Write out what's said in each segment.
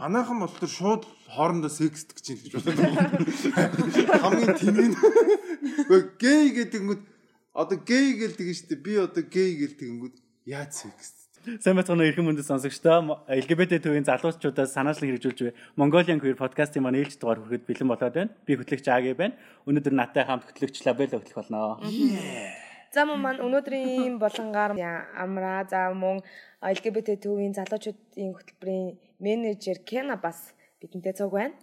Манайхан бол тэр шууд хоорондоо секст гэж юм гэж боддог. Хамгийн тэнгийн гей гэдэг нь одоо гей гэлдэг нь шүү дээ. Би одоо гей гэлдэг нь яаж секст Сайн бацгаана эрхэм мөндөд сонсогчдоо LGBT төвийн залуучуудаас санаачлан хэрэгжүүлж буй Mongolian Queer podcast-ийн маань ээлж дугаар хүрэхэд бэлэн болоод байна. Би хөтлөгч Аги байна. Өнөөдөр надтай хамт хөтлөгч Лабел хөтлөх болно. За мөн маань өнөөдрийн болонгаар амра за мөн LGBT төвийн залуучуудын хөтөлбөрийн менежер Кена бас бидэнтэй цуг байна.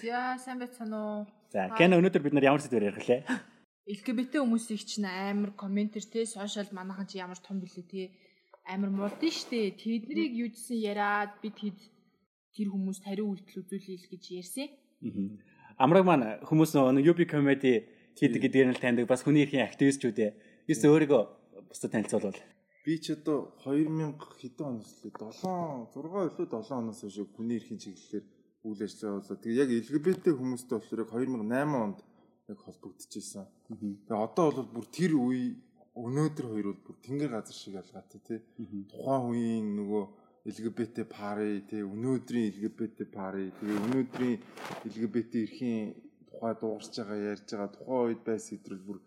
За сайн байцгаана уу. За Кена өнөөдөр бид нар ямар сэдвээр ярих лээ? LGBT хүмүүсийг чинь амар комментэр те сошиал манайхан чи ямар том билээ те амар мулдсан штэ. Тэднийг юудсан яриад бид хэд тэр хүмүүс тариу үйлдэл үзүүлээл гэж ярьсан. Амраг маань хүмүүс нөгөө UB comedy хийдэг гэдгээр нь таньдаг бас хүний эрхийн активистчүүд ээ. Юус өөрийгөө бусдад танилцуулвал. Би ч одоо 2000 хэдэн оноос лээ 7 6 илүү 7 оноос хойш хүний эрхийн чиглэлээр үйл ажиллагаа болоо. Тэгээ яг LGBT хүмүүстэй болохоор 2008 онд яг холбогдчихсэн. Тэгээ одоо бол бүр тэр үе өнөөдөр хоёр бол бүр тэнгэр газар шиг ялгаатай тий. Тухайн үеийн нөгөө LGBT пари тий өнөөдрийн LGBT пари тэгээ өнөөдрийн LGBT эрхийн тухай дуугарч байгаа ярьж байгаа тухайн үед байсан сэдрэл бүр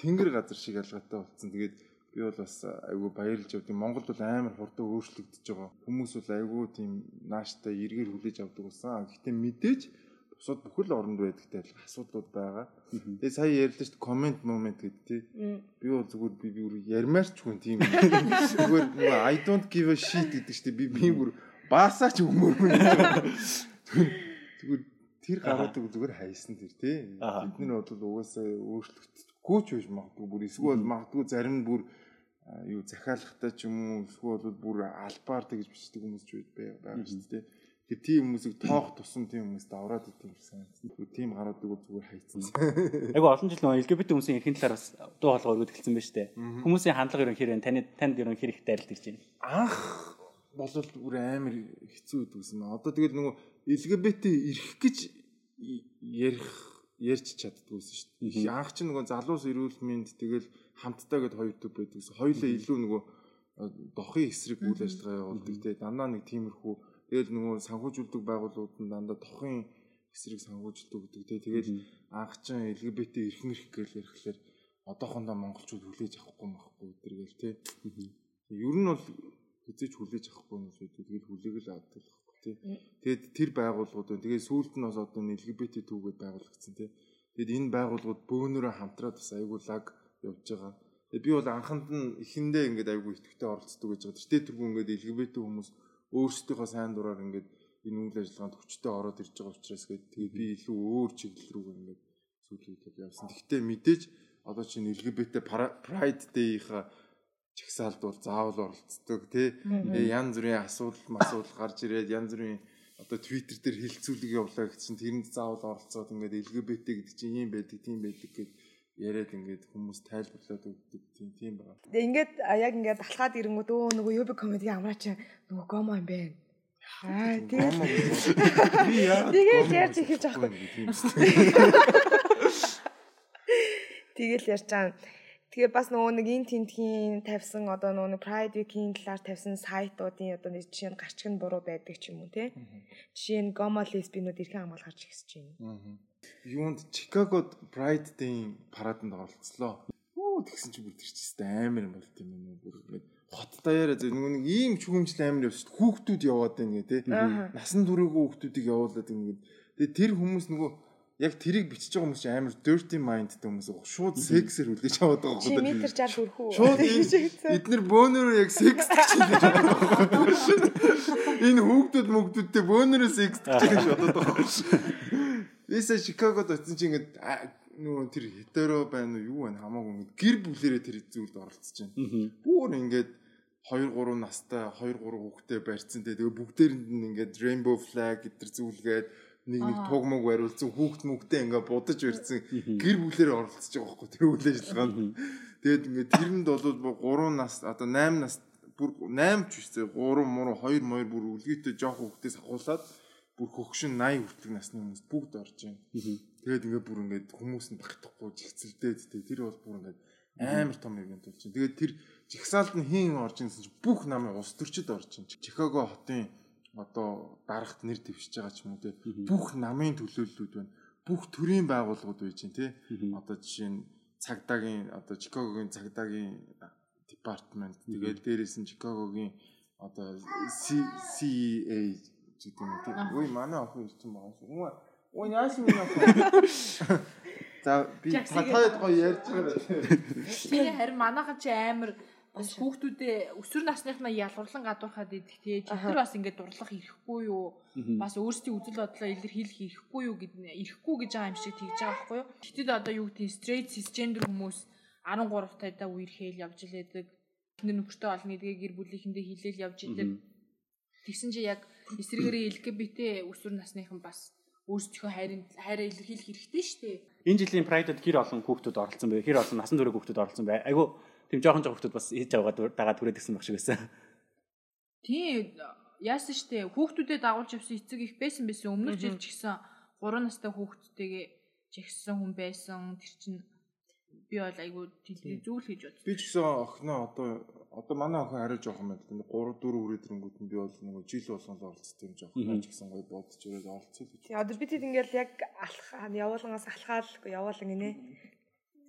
тэнгэр газар шиг ялгаатай болсон. Тэгээд би бол бас айгүй баярлж явдیں۔ Монголд бол амар хурдан өөрчлөгдөж байгаа. Хүмүүс бол айгүй тийм нааштай эргээр хүлээж авдаг болсон. Гэхдээ мэдээж бусад бүхэл оронд байдагтай асуудлууд байгаа. Тэгээ сая ярьлаа шүү дээ комент момент гэдэг тий. Би бол зүгээр би бүр ярмаарч хүн тийм. Зүгээр I don't give a shit гэдэг шүү дээ. Би би бүр баасаач өмөр хүн. Зүгээр тэр гаруудыг зүгээр хайсан тэр тий. Бид нар бол угаасаа өөрчлөгдөхгүй ч биш магадгүй бүр эсвэл магадгүй зарим нь бүр юу захиалгатай ч юм уу эсвэл бүр албаар тэгж бичдэг хүмүүс ч байгаа шүү дээ. Тэгээ тийм хүмүүсийг тоох тусан тийм хүмүүст авраад идэв гэсэн. Тийм гаруудыг зүгээр хайцсан. Айгу олон жил нөгөө LGBT хүмүүсийн эрхийн талаар бас дуу хоолой өргөд хэлсэн байна шүү дээ. Хүмүүсийн хандлага ерөн хэрэг таны танд ерөн хэрэг дайралтж байна. Анх болол бүр амар хэцүү үүд гэсэн. Одоо тэгэл нөгөө LGBT ирэх гэж ярих ярьж чаддгүйсэн шүү дээ. Анх ч нөгөө залуус эрүүл мэнд тэгэл хамтдаа гэд хоёр төв байдгүйсэн. Хоёулаа илүү нөгөө дохын эсрэг үйл ажиллагаа явуулдаг те. Дандаа нэг тиймэрхүү Тэгэл нөгөө санхүүжүүлдэг байгууллагууд нь дандаа тохын эсрэг санхүүжилдэг гэдэг тий. Тэгээд анхчин LGBT эрхэн ирэх гэж ярихлаар одоохондоо монголчууд хүлээж авахгүй махгүй гэдэргээл тий. Ер нь бол хизээч хүлээж авахгүй юм шүү дээ. Тэгээд хүлээг л авдаг тий. Тэгээд тэр байгууллагууд байна. Тэгээд сүүлд нь бас одоо LGBT түүгээд байгуулагдсан тий. Тэгээд энэ байгууллагууд бөөнөрөө хамтраад бас аягуулаг явж байгаа. Тэгээд би бол анханд нь эхэндээ ингээд аягүй итгэвтэй оролцдог гэж байгаа. Тэртээ тэргүй ингээд LGBT хүмүүс өөрсдийнхөө сайн дураар ингээд энэ үйл ажиллагаанд хүчтэй ороод ирж байгаа учраас гээд тэгээ би илүү өөр чиглэл рүү ингээд сүүлээд явсан. Гэхдээ мэдээж одоо чинь LGBT Pride Day-ийнхаа чагсаалд бол заавал оролцдог тий. Тэгээ янз бүрийн асуудал масуудал гарч ирээд янз бүрийн одоо Twitter дээр хилцүүлэг явуулаа чинь тэрэнд заавал оролцоод ингээд LGBT гэдэг чинь ийм байдаг, тийм байдаг гэд яриад ингээд хүмүүс тайлбарлаад өгдөг тийм тийм байна. Тэгээ ингээд яг ингээд алхаад ирэнгүүт өө нөгөө юб комеди амраач нөгөө гомо юм бэ. Аа тийм. Тэгээд ярьж ихэж аахгүй. Тэгэл ярьж байгаа. Тэгээ бас нөгөө нэг эн тентхийн тавьсан одоо нөгөө Pride Week-ийн талаар тавьсан сайтуудын одоо нэг жишээ нь гарчиг нь буруу байдаг ч юм уу те. Жишээ нь гомо лесбинууд эрхэн хамгаал гарч ихсэж байна. Юунд Чикагод Pride Day-ийн параданд оролцлоо. Оо тэгсэн бүр чинь амар юм бол тийм юм бүр ингээд хот даяараа зөв нэг ийм чүгэмжил амар явж хүүхдүүд яваад байна гэ тэ. Насан туршаагүй хүүхдүүдийг явуулаад ингээд. Тэгээ тэр хүмүүс нөгөө яг тэрийг бичиж байгаа хүмүүс чинь амар dirty mindтэй хүмүүс уу шууд сексээр хүлээж аваад байгаа байхгүй. Чи метр 60 хүрэх үү? Шууд эдгээр бөөнөрөө яг секс гэж хэлж байгаа. Энэ хүүхдүүд мөгдүүдтэй бөөнөрөө секс гэж бодоод байгаа. Виса Чикагод очсон чинь ингээд нөгөө тэр хетеро байна уу юу байна хамаагүй гэр бүлэрээ тэр зүйлд оролцож байна. Бүр ингээд 2 3 настай 2 3 хүүхдээ барьцсан те тэгээ бүгдээрэнд нь ингээд rainbow flag гэтэр зүйлгээд нэг нэг туг мөг бариулсан хүүхд мөгтэй ингээ будаж ирсэн гэр бүлээр оролцож байгаа байхгүй тэр үйл ажиллагаанд. Тэгээд ингээ тэрэнд бол 3 нас одоо 8 нас бүр 8 ч биш 3 муу 2 моёр бүр үлгийтэй жоох хүүхдээс ахуулаад бүр хөгшин 80 хүртэлх насны хүмүүс бүгд орж байна. Тэгээд ингээ бүр ингээ хүмүүс нь багтахгүй жигцэлдээд тэр бол бүр ингээ амар том ивент болж байна. Тэгээд тэр жигсаалд нь хийн орж ирсэн чинь бүх намын улс төрчид орж байна. Чикаго хотын одоо дарагт нэр дэвшиж байгаа ч юм уу те бүх намын төлөөллүүд байна. Бүх төрлийн байгууллагууд байж гин те. Одоо жишээ нь цагдаагийн одоо Чикагогийн цагдаагийн департамент тэгээд дээрээс нь Чикагогийн одоо CEA гэдэг юм тийм. Ой манай охин ирсэн байгаа шүү. Ой яаш минь охин. За би татаад гоё ярьж байгаа. Тийм харин манайхан чи амар бас хүүхдүүдээ өсвөр насныхнаа ялгарлан гадуурхаад идэх тий. Тэр бас ингээд дурлах ирэхгүй юу? Бас өөрсдийн үзэл бодлоо илэрхийлэх ирэхгүй юу гэд ирэхгүй гэж байгаа юм шиг тэгж байгаа байхгүй юу? Тэгэхдээ одоо юу гэдэг straight cisgender хүмүүс 13 тайдаа үерхээл явж илээдэг. Эхнэр нөхөртэй олон гэдгээ гэр бүлийнхэндээ хилээл явж идэг. Тэгсэн чи яг эсрэгээрээ LGBT өсвөр насныхан бас өөрсдийнхөө хайрын хайраа илэрхийлэх хэрэгтэй шүү дээ. Энэ жилийн Pride-д хэр олон хүүхдүүд оролцсон бэ? Хэр олон насан турш хүүхдүүд оролцсон бэ? Айгу тийм жоохон жоохон хүүхдүүд бас хийж аваад дагаад түрээд гисэн баг шиг байсан. Тийм яасан штэ хүүхдүүдэд дагуулж явсан эцэг их байсан байсан өмнөх жил ч гэсэн 3 настай хүүхдтэйгээ жигсэн хүн байсан тэр чинь би бол айгу тэдний зүйл хийж бод. Би ч гэсэн охиноо одоо одоо манай охин арай жоохон байл. 3 4 хүрээдрэнгүүд нь би бол нэг жил болгон л оролцсон юм жоохон ч гэсэн гоё бодож ирээд оролцсон гэж. Тэгээ одоо бид хэд ингээл яг алхаа явуулангаас алхаал явуулан гинэ.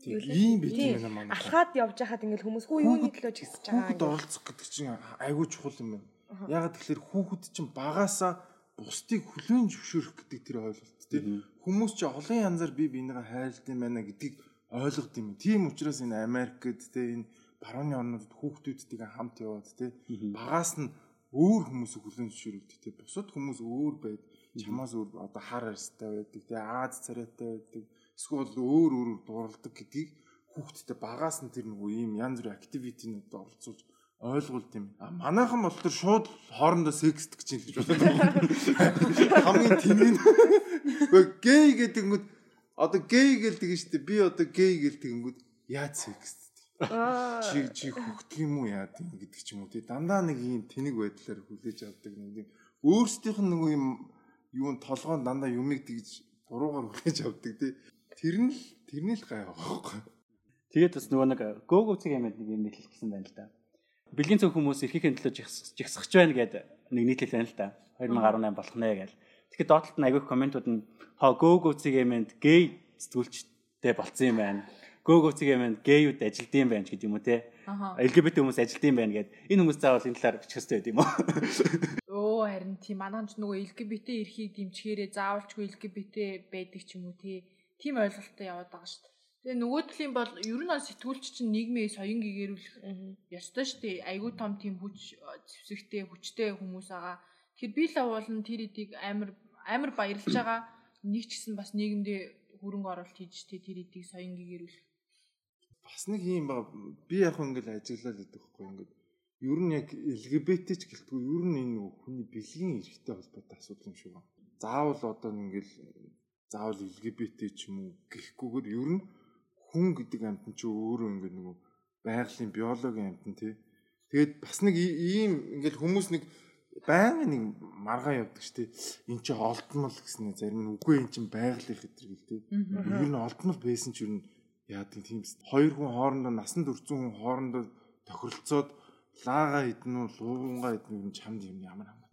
Ийм бит юм байна манай. Алхаад явж хахад ингээл хүмүүс хүү юуны төлөө жигсэж байгаа. Хүүхэд оролцох гэдэг чинь айгүй чухал юм байна. Ягаад тэгэхээр хүүхэд чинь багаасаа бусдыг хүлээн зөвшөөрөх гэдэг тэр ойлголт тийм. Хүмүүс чи олон янзаар би бинийгээ хайрлт юм байна гэдгийг ойлгод юм. Тийм учраас энэ Америкт тийм энэ барууны орнуудад хүүхдүүдтэйгээ хамт яваад тийм багаас нь өөр хүмүүсийг хүлээн зөвшөөрүүлдэг тийм бусад хүмүүс өөр байд. Чамаас өөр одоо хар арьстай байдаг тийм Аз царайтай байдаг эсвэл өөр өөр дурладаг гэдгийг хүүхдтэй багаас нь тэр нөгөө ийм янз бүрийн активитинууд оролцуулж ойлгуулд юм. А манайхан бол тэр шууд хоорондоо секст гэж хэлж байна. Хамгийн тэнэг. Гэй гэдэг нь одоо гэй гэлдэг нь шүү дээ. Би одоо гэй гэлдэг нь яаж секст чи чи хөгдөг юм уу яа гэдэг ч юм уу тий дандаа нэг ийм тэнэг байдлаар хүлээж авдаг нэг юм өөрсдийнх нь нөгөө юм юун толгоон дандаа юмыг тэгж буруугаар хүлээж авдаг тий тэр нь тэрний л гай байгаа Тэгээд бас нөгөө нэг гөөгөө цэг юмд нэг юм нийтлэлсэн байна л да. Бэлгийн цөөн хүмүүс эрхийнхээ төлөө жигсахч байна гэдэг нэг нийтлэл байна л да. 2018 болох нэ гэж. Тэгэхээр доотлолт нь агиох комментууд нь хоо гөөгөө цэг юмд гей сэтгүүлчтэй болцсон юм байна гөөгөөцөг юм гейүүд ажилдсан байна гэдэг юм уу те. LGBT хүмүүс ажилдсан байна гэд энэ хүмүүс заавал энэ талаар бичих хэрэгтэй байд юм уу? Оо харин тийм манайч нөгөө LGBT эрхийг дэмжихээрээ заавалчгүй LGBT байдаг ч юм уу те. Тийм ойлголттой яваад байгаа шүү дээ. Тэгээ нөгөө талын бол ер нь сэтгүүлч чинь нийгмийн соён гэгэрүүлэх ёстой шүү дээ. Айгүй том тийм хүч зэвсэгтэй хүчтэй хүмүүс байгаа. Тэгэхээр би л уулын тэр эдийг амар амар баярлж байгаа. Нэг ч гэсэн бас нийгэмдээ хөрөнгө оруулалт хийж тэр эдийг соён гэгэрүүлэх бас нэг юм ба би яг ингээл ажиглал гэдэг байхгүй ингээд ер нь яг LGBT ч гэлтгүй ер нь энэ хүний бэлгийн эрхтэй холбоотой асуудал юм шиг байна. Заавал одоо ингээл заавал LGBT ч юм уу гэхгүйгээр ер нь хүн гэдэг амьтан чи өөрөө ингээд нөгөө байгалийн биологийн амьтан тий. Тэгээд бас нэг ийм ингээл хүмүүс нэг байнга нэг маргаа явдаг штеп. Эн чи олдмол гэснээр зарим нь үгүй эн чин байгалийн хэтэр гэл тий. Ер нь олдмол байсан ч ер нь яадаг тийм хоёр хүн хоорондоо насанд өрцөн хүн хоорондоо тохиролцоод лаага идэн үү луугангаа идэн үү чамд юм ямар хамаа.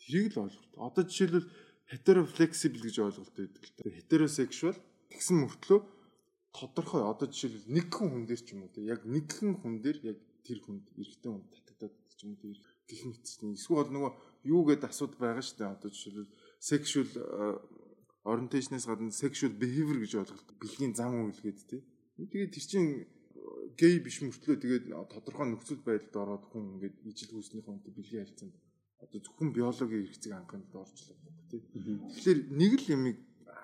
Тэрийг л ойлголт. Одоо жишээлбэл heteroflexible гэж ойлголт байдаг л да. Heterosexual тэгсэн мөртлөө тодорхой одоо жишээлбэл нэг хүн хүн дээр ч юм уу яг нэг хүн хүн дээр яг тэр хүнд эрэгтэй хүн татагдаад ч юм уу тэр гих мэтсэн. Эсвэл нөгөө юу гэдэг асуудал байгаа шүү дээ. Одоо жишээлбэл sexual orientation-аас гадна sexual behavior гэж ойлголт бэлгийн зам үйлгээд тий. Тэгээд тэр чинь гей биш мөртлөө тэгээд тодорхой нөхцөл байдалд ороод хүн ингээд ижил хүүснийхээ хүнтэй бэлгийн харилцаанд одоо зөвхөн биологийн хэрэгцээг хангахад орчлоо тий. Тэгэхээр нэг л юмыг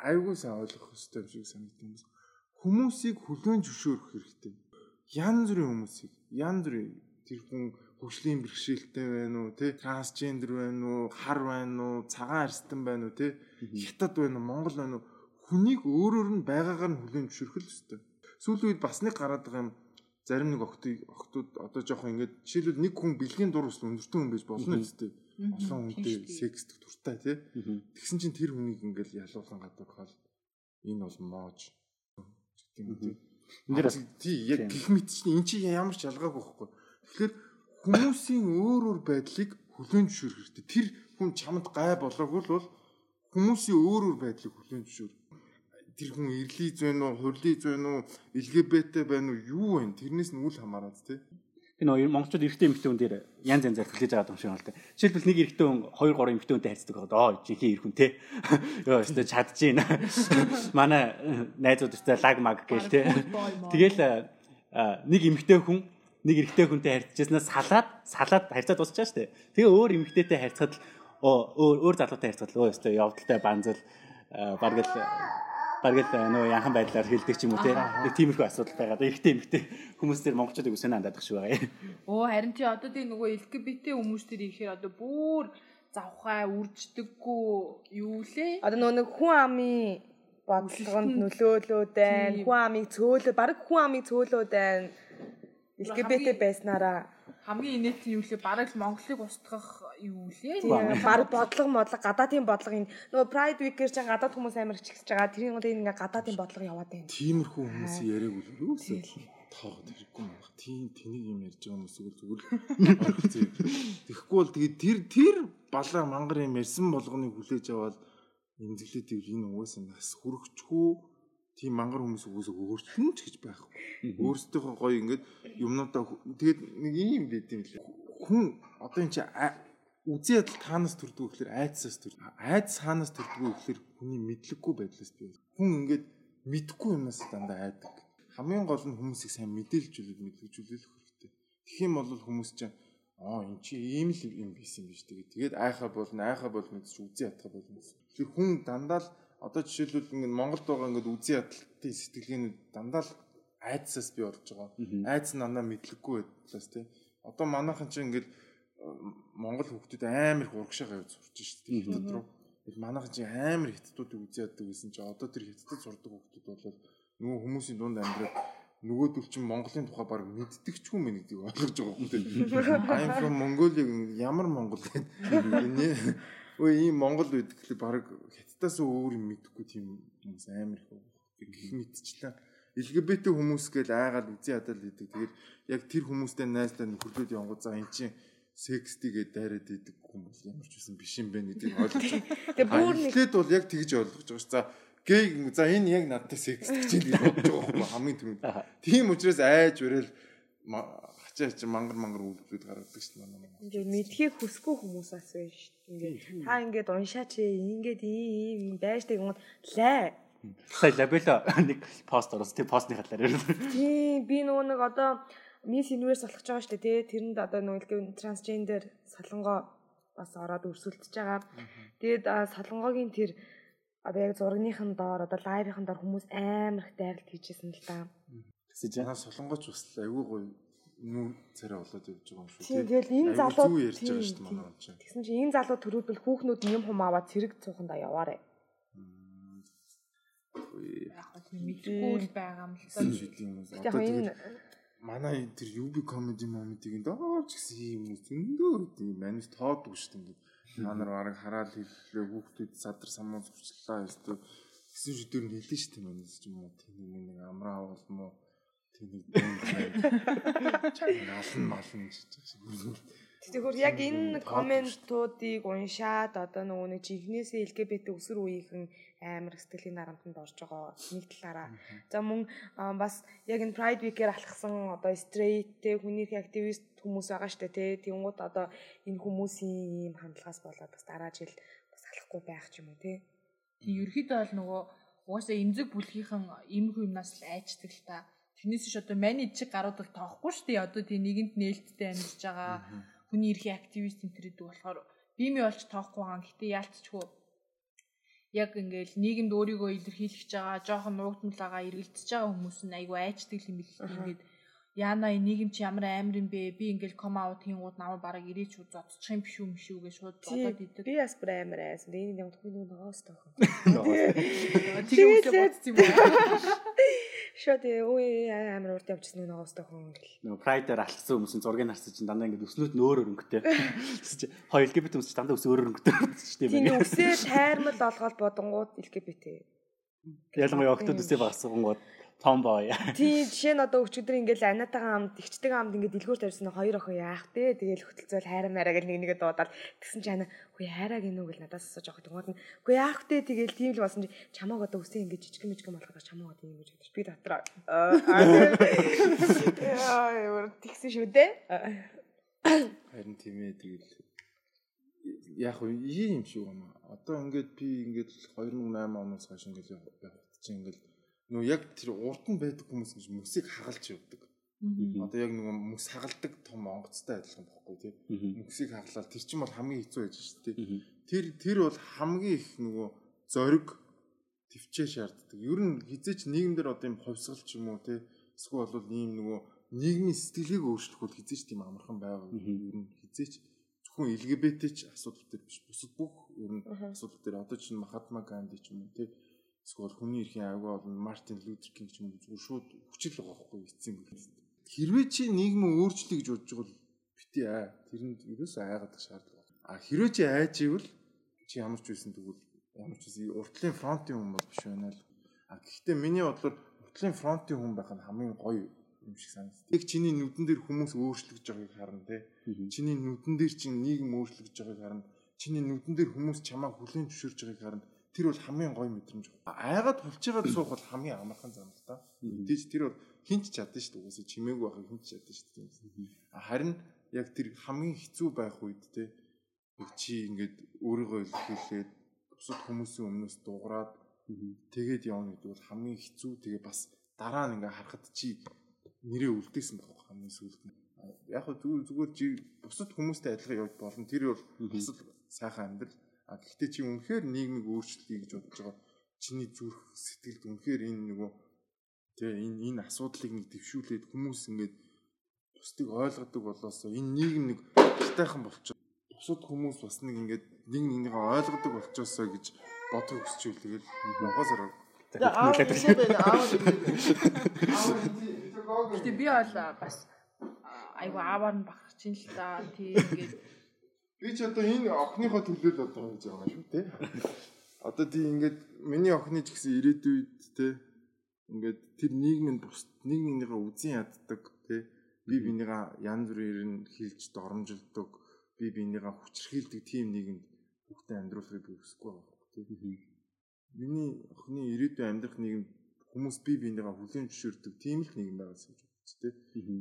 айгүй сайн ойлгох хэрэгтэй юм шиг санагдсан юм. Хүмүүсийг хүлээн зөвшөөрөх хэрэгтэй. Янз бүрийн хүмүүсийг янз бүрийн тэр хүн хөгжлийн бэрхшээлтэй байна уу тий трансгендер байна уу хар байна уу цагаан арстан байна уу тий хятад байна уу монгол байна уу хүнийг өөрөөр нь байгаагаар нь хүлээн зөвшөөрөх л ёстой сүүлийн үед бас нэг гараад байгаа юм зарим нэг охтыг охтууд одоо жоохон ингээд жишээлбэл нэг хүн бэлгийн дур ус өндөртөн хүн байж болно үстэй олон хүнтэй секстик туртай тий. тэгсэн чинь тэр хүнийг ингээд ялуулан гадуурхаал энэ бол моож гэдэг юм тий. Энэ дэр тий яг гих мэт чинь эн чинь ямар ч ялгаагүй байхгүй. Тэгэхээр хүмүүсийн өөр өөр байдлыг хүлэн зөвшөөрөх хэрэгтэй. Тэр хүн чамд гай болоогүй л бол хүмүүсийн өөр өөр байдлыг хүлэн зөвшөөр. Тэр хүн ирлий зүйн үү, хурлий зүйн үү, LGBT байна уу, юу вэ? Тэрнээс нь үл хамааран тий. Энэ хоёр монголчууд эрэгтэй эмэгтэй хүн дээр янз янзаар хүлээж байгаа юм шиг байна л да. Жишээлбэл нэг эрэгтэй хүн 2 3 эмэгтэй хүнтэй харьцдаг байгаад оо жинхэнэ эрх хүн те. Йоо өстө гин. Манай найзууд өстө лаг маг гээл те. Тэгэл нэг эмэгтэй хүн нэг эрэгтэй хүнтэй харьцажснаас салаад салаад харьцаа дуусчаа штэ. Тэгээ өөр эмэгтэйтэй харьцахад өөр өөр залуутай харьцахад өө өстө явдалтай банзал бараг л бараг л нөө янхан байдлаар хэлдэг ч юм уу те. Нэг тиймэрхүү асуудал байгаа. Эрэгтэй эмэгтэй хүмүүс төр монголчууд үгүй санаа андадах шүү байгаа. Оо харин чи одоо тийм нөгөө LGBT хүмүүс төр ихээр одоо бүр завхаа үрждэггүй юу лээ? Одоо нөгөө нэг хүн амын бодлогонд нөлөөлөөд байна. Хүн амыг цөөлөө, бараг хүн амыг цөөлөөд байна. LGBT байснараа хамгийн инээдсэн юу лээ? Бараг л Монголыг устгах юу лээ? Баг бодлого модлого гадаадын бодлого энэ нөгөө Pride Week-ээр ч гадаад хүмүүс амар чигсэж байгаа. тэрийн одоо ингээ гадаадын бодлого яваад байна. Тиймэрхүү хүмүүс яриаг үл юусоо тоогод хэрэггүй юм байна. Тийм тэнийг юм ярьж байгаа хүмүүс зүгээр зүгээр Тэгэхгүй бол тэгээд тэр тэр балаа мангар юм ярьсан болгоныг хүлээж аваад эмзэглээд ивэл энэ угаасаа нас хүрхчгүй тийм мангар хүмүүс угаасаа өөрчлөн ч гэж байхгүй. Өөрсдийнхөө гоё ингээд юмнуудаа тэгээд нэг юм байт юм лээ. Хүн одоо энэ чи үзий ядал таанаас төрдөг гэхээр айдсаас төрдөг. Айдс хаанаас төрдөг гэхээр хүний мэдлэггүй байдлаас бий. Хүн ингээд мэдхгүй юмнаас дандаа айдаг. Хамгийн гол нь хүмүүсийг сайн мэдээлжүүлээд мэдлэгжүүлэх хэрэгтэй. Тэгэх юм бол хүмүүс чинь аа эн чи ийм л юм юм биш тэгээд тэгээд айхаа болно айхаа болно гэж үзий ядах болно. Тэр хүн дандаа л одоо жишээлбэл ингээд Монголд байгаа ингээд үзий ядалтын сэтгэлгээнүүд дандаа л айдсаас бий болж байгаа. Айдс нь дандаа мэдлэггүй байдлаас тий. Одоо манайхан чинь ингээд Монгол хүүхдүүд амар их урагшаага явж сурч шүү дээ хятад руу. Тэгэл манайхан чи амар хятадуудыг яддаг гэсэн чи одоо тэр хятадд сурдаг хүүхдүүд бол нөгөө хүмүүсийн дунд амьдраад нөгөөдөл чинь Монголын тухай баг мэддэг ч юм гэдгийг ойлгож байгаа хүмүүс. I'm from Mongolia ямар Монгол гэдэг. Өө ийм Монгол гэхэл баг хятадаас өөр юм мэдхгүй тийм хүмүүс амар их гэх мэдчихлээ. LGBT хүмүүс гэж айгаад үзий ядал гэдэг. Тэгэхээр яг тэр хүмүүстэй найзтай нөхөрлөд явгоо за эн чинь секстигээ дайраад идэг хүмүүс ямар ч үсэн биш юм бэ гэдгийг ойлгож байна. Тэгээ бүр нэг Тэгэд бол яг тэгж ойлгож байгаа ш. За гей за энэ яг надтай секс гэж юм бодож байгаа юм хамгийн түрүүнд. Тийм учраас айж өрөөл хачаа чи мангар мангар үйлдэлүүд гаргадаг ш манай манай. Ингээ мэдхийг хүсгүй хүмүүсээс байна ш. Ингээ та ингээд уншаач ингээд ийм байждаг юм лай. Сая лабела нэг пост орсон. Тэр постны хатлаар. Тийм би нөгөө нэг одоо Miss Universe болох ч байгаа шүү дээ тий. Тэрэнд одоо нөгөө трансгендер солонгоо бас ороод өрсөлдөж байгаа. Тэгээд солонгогийн тэр одоо яг зургийнхын доор одоо лайвын доор хүмүүс амар их дайралт хийжсэн л та. Тэгсэж яна солонгоч бас айгүй гоё нүү царай болоод явж байгаа юм шүү тий. Тэгэл энэ залуу зүү ярьж байгаа шүү дээ манай он чинь. Тэгсэн чинь энэ залуу төрүүлбэл хүүхнүүд юм хум аваад цэрэг цууханда яваарэ. Яг л мэдгүй байгаа юм л та. Одоо тэгээд манай тэр UB comedy moment-ийг дооч гэсэн юм зөндөө тийм манайс тоодгүй шүү дээ. Манар бараг хараад хэллээ хүүхдүүд садар самуу зурчлаа ёстой. Гэсэн шүдээр нь хэлсэн шүү дээ манайс ч юм уу. Тийм нэг амраа болмоо тийм нэг чангалан малн гэж байна. Тэгэхээр яг энэ комментуудыг уншаад одоо нөгөө нэг жинхнээсээ LGBT өсөр үеийнхэн амар сэтгэлийн нарамтанд орж байгаа нэг талаараа. За мөн бас яг энэ Pride Week-ээр алхсан одоо straight те хүний активист хүмүүс байгаа штэ те. Тэнгууд одоо энэ хүмүүсийн ийм хандлагаас болоод бас дараа жил бас алахгүй байх ч юм уу те. Тийм ерөөхдөө бол нөгөө угаасаа эмзэг бүлгийнхэн иймэрхүү юмнаас л айчдаг л та. Тэрнээс ч одоо маний чиг гарууд бол тоохгүй дээ. Одоо тийм нэгэнд нээлттэй амьдарч байгаа хүний эрхийн активист энэ төр гэдэг болохоор бими олж тоохгүй байгаа. Гэтэ яалтчгүй яг ингээл нийгэмд өөрийгөө илэрхийлж байгаа, жоохон нуугдмал байгаа, эргэлдэж байгаа хүмүүс нь айгүй айчдаг юм бэл ингээд яана энэ нийгэм чи ямар амар юм бэ? Би ингээл ком аут хийнгууд намайг бараг ирээч үү зодчих юм биш үү мш үү гэж шууд бодоод идэг. Би бас бүр амар айсан. Энэ юм тохны нөгөөс тоох. Тэгээ бодсон юм байна. Шот өө амар урд явчихсан нэг нөгөөс тоох юм гэл. Нөгөө прайдер алхсан хүмүүсийн зургийг харсан чинь дандаа ингээд өснөд нь өөр өөр өнгөтэй. Хоёр LGBT хүмүүс дандаа өс өөр өөр өнгөтэй шүү дээ. Тийм өсөө тайрмал олгоод бодонгууд LGBT. Ялангуяа октод үсээ багсангууд Tomboy. тий жишээ нь одоо өчигдөр ингээл анатагаа амд ихчдэг амд ингээд дэлгүүр тавьсан хоёр охин яах вэ? Тэгэл хөтөлцөөл хайраа мараа гэл нэг нэгэ дуудаад тэгсэн чи ана үгүй хайраа гинүү гэл надаас асууж авах тэгмод нь үгүй яах вэ? Тэгэл тийм л болсон чи чамааг одоо үсээ ингээд жижиг мижгэн болохоо чамааг одоо юм гэж бодож би дотроо. Аа тэгсэн шүү дээ. Харин тийм ээ тэгэл яг уу ийм юм шиг байна. Одоо ингээд би ингээд 2008 оноос хойш ингээд явах чинь ингээд нөө яг тэр урд нь байдаг хүмүүс гэж мөсийг хагалж явдаг. Одоо яг нөгөө мөс хагалдаг том онгоцтой адилхан бохгүй тий. Мөсийг хаглаад тэр чинь бол хамгийн хэцүү байж шүү дээ. Тэр тэр бол хамгийн их нөгөө зориг төвчээ шаарддаг. Ер нь хизээч нийгэмдэр одоо юм ховсгал ч юм уу тий. Эсвэл бол ийм нөгөө нийгмийн сэтгэлийг өөрчлөх бол хизээч тийм амархан байгаа. Ер нь хизээч зөвхөн LGBT ч асуудал дээр биш. Бусад бүх ер нь асуудал дээр одоо чинь Махатма Ганди ч юм уу тий эсвэл хүний эрхийн аягүй болон Мартин Лютер Кинг ч юм уу зүгээр шууд хүчил байгаа байхгүй эцсийн. Хэрвээ чи нийгмийн өөрчлөлт гэж бодож бол бити аа тэрэнд ерөөсөө айгаад шаардлага. А хэрвээ чи айж ивэл чи ямар ч байсан тэгвэл ямар ч байсан уртлын фронтын хүн бол биш байна л. А гэхдээ миний бодлоор уртлын фронтын хүн байх нь хамгийн гоё юм шиг санагдав. Тэг чиний нүдэн дээр хүмүүс өөрчлөгдөж байгааг харна те. Чиний нүдэн дээр чинь нийгэм өөрчлөгдөж байгааг харна. Чиний нүдэн дээр хүмүүс чамаа хүлээн зөвшөөрж байгааг харна тэр бол хамгийн гоё мэдрэмж. Айгаад хулчаагаад суух бол хамгийн амархан зам л да. Тэгж тэр бол хинч чадсан шүү дээ. Угаасаа чимээгүй байхыг хинч чадсан шүү дээ. Харин яг тэр хамгийн хэцүү байх үед те чи ингээд өөрийгөө илэрхийлээд бусад хүмүүсийн өмнөөс дуурайад тэгээд явна гэдэг бол хамгийн хэцүү. Тэгээ бас дараа нь ингээ харахад чи нэрээ үлдээсэн байх хамгийн сүүлд нь. Яг хөө зүгээр зүгээр бусад хүмүүстэй адилхан явж болно. Тэр бол бас сайхан амьдрал А гэхдээ чи үнэхээр нийгмийг өөрчлөе гэж бодож байгаа. Чиний зүрх сэтгэлд үнэхээр энэ нөгөө тэгээ энэ энэ асуудлыг нэг дэвшүүлээд хүмүүс ингээд бусдыг ойлгодог болоосоо энэ нийгэм нэг тайхан болчих. Бусад хүмүүс бас нэг ингээд нэг нэгнийгээ ойлгодог болчоосоо гэж бодох хүсчихвэл тэгэл могоосоор Гэтэ би бол бас айгу аавар нь ин л та тийм ингээд Би ч одоо энэ охиныхоо төлөө л одоо хийж байгаа шүү те. Одоо тий ингээд миний охины ч гэсэн ирээдүйд те ингээд тэр нийгмийн бус нийгмийнхээ үзэн яддаг те би бинийгаа янз бүрээр нь хилж доромжилдог би бинийгаа хүчрхийлдэг тийм нийгэмд хүүхдээ амьдруулахыг би хүсэхгүй байгаа те. Миний охины ирээдүйн амьдрах нийгэмд хүмүүс би бинийгаа хүлээн зөвшөөрдөг тийм л нийгэм байгаас гэж бодож те.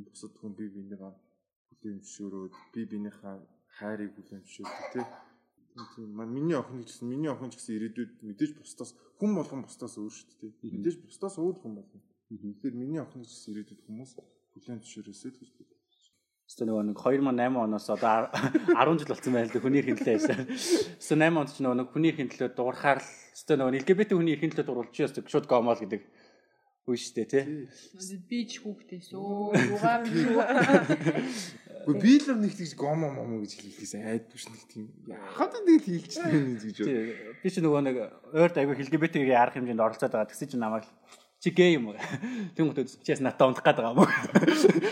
Бусад хүн би бинийгаа хүлээн зөвшөөрөөд би бинийхээ хайрыг тий. Тийм миний охин гэсэн миний охин ч гэсэн ирээдүйд мэдээж бусдаас хүн болгон бусдаас өөр шүү дээ. Мэдээж бусдаас өөр хүн болно. Тэгэхээр миний охин ч гэсэн ирээдүйд хүмүүс хүлээн зөвшөөрөөсэй гэж би Эсвэл нэг 2008 оноос одоо 10 жил болсон байл л хүний эрхийн төлөө байсан. Эсвэл 8 онд ч нэг хүний эрхийн төлөө дуурхаар л эсвэл нөгөө LGBT хүний эрхийн төлөө дуурулж ястаг шууд гомол гэдэг үе шүү дээ тий. Би ч хүүхдээс өө юугаар Гэхдээ би л нэг тийж гомо момо гэж хэлэхээс айдгүй ш нэг тийм яхад тэгэл хийлчтэй гэж бод. Би ч нөгөө нэг ойрд аягүй хэлгэбэтийг ярах хэмжээнд оролцоод байгаа. Тэгсэн чинь намайг чи гей юм уу? Тэм гот чиэс надад унтах гээд байгаа юм уу?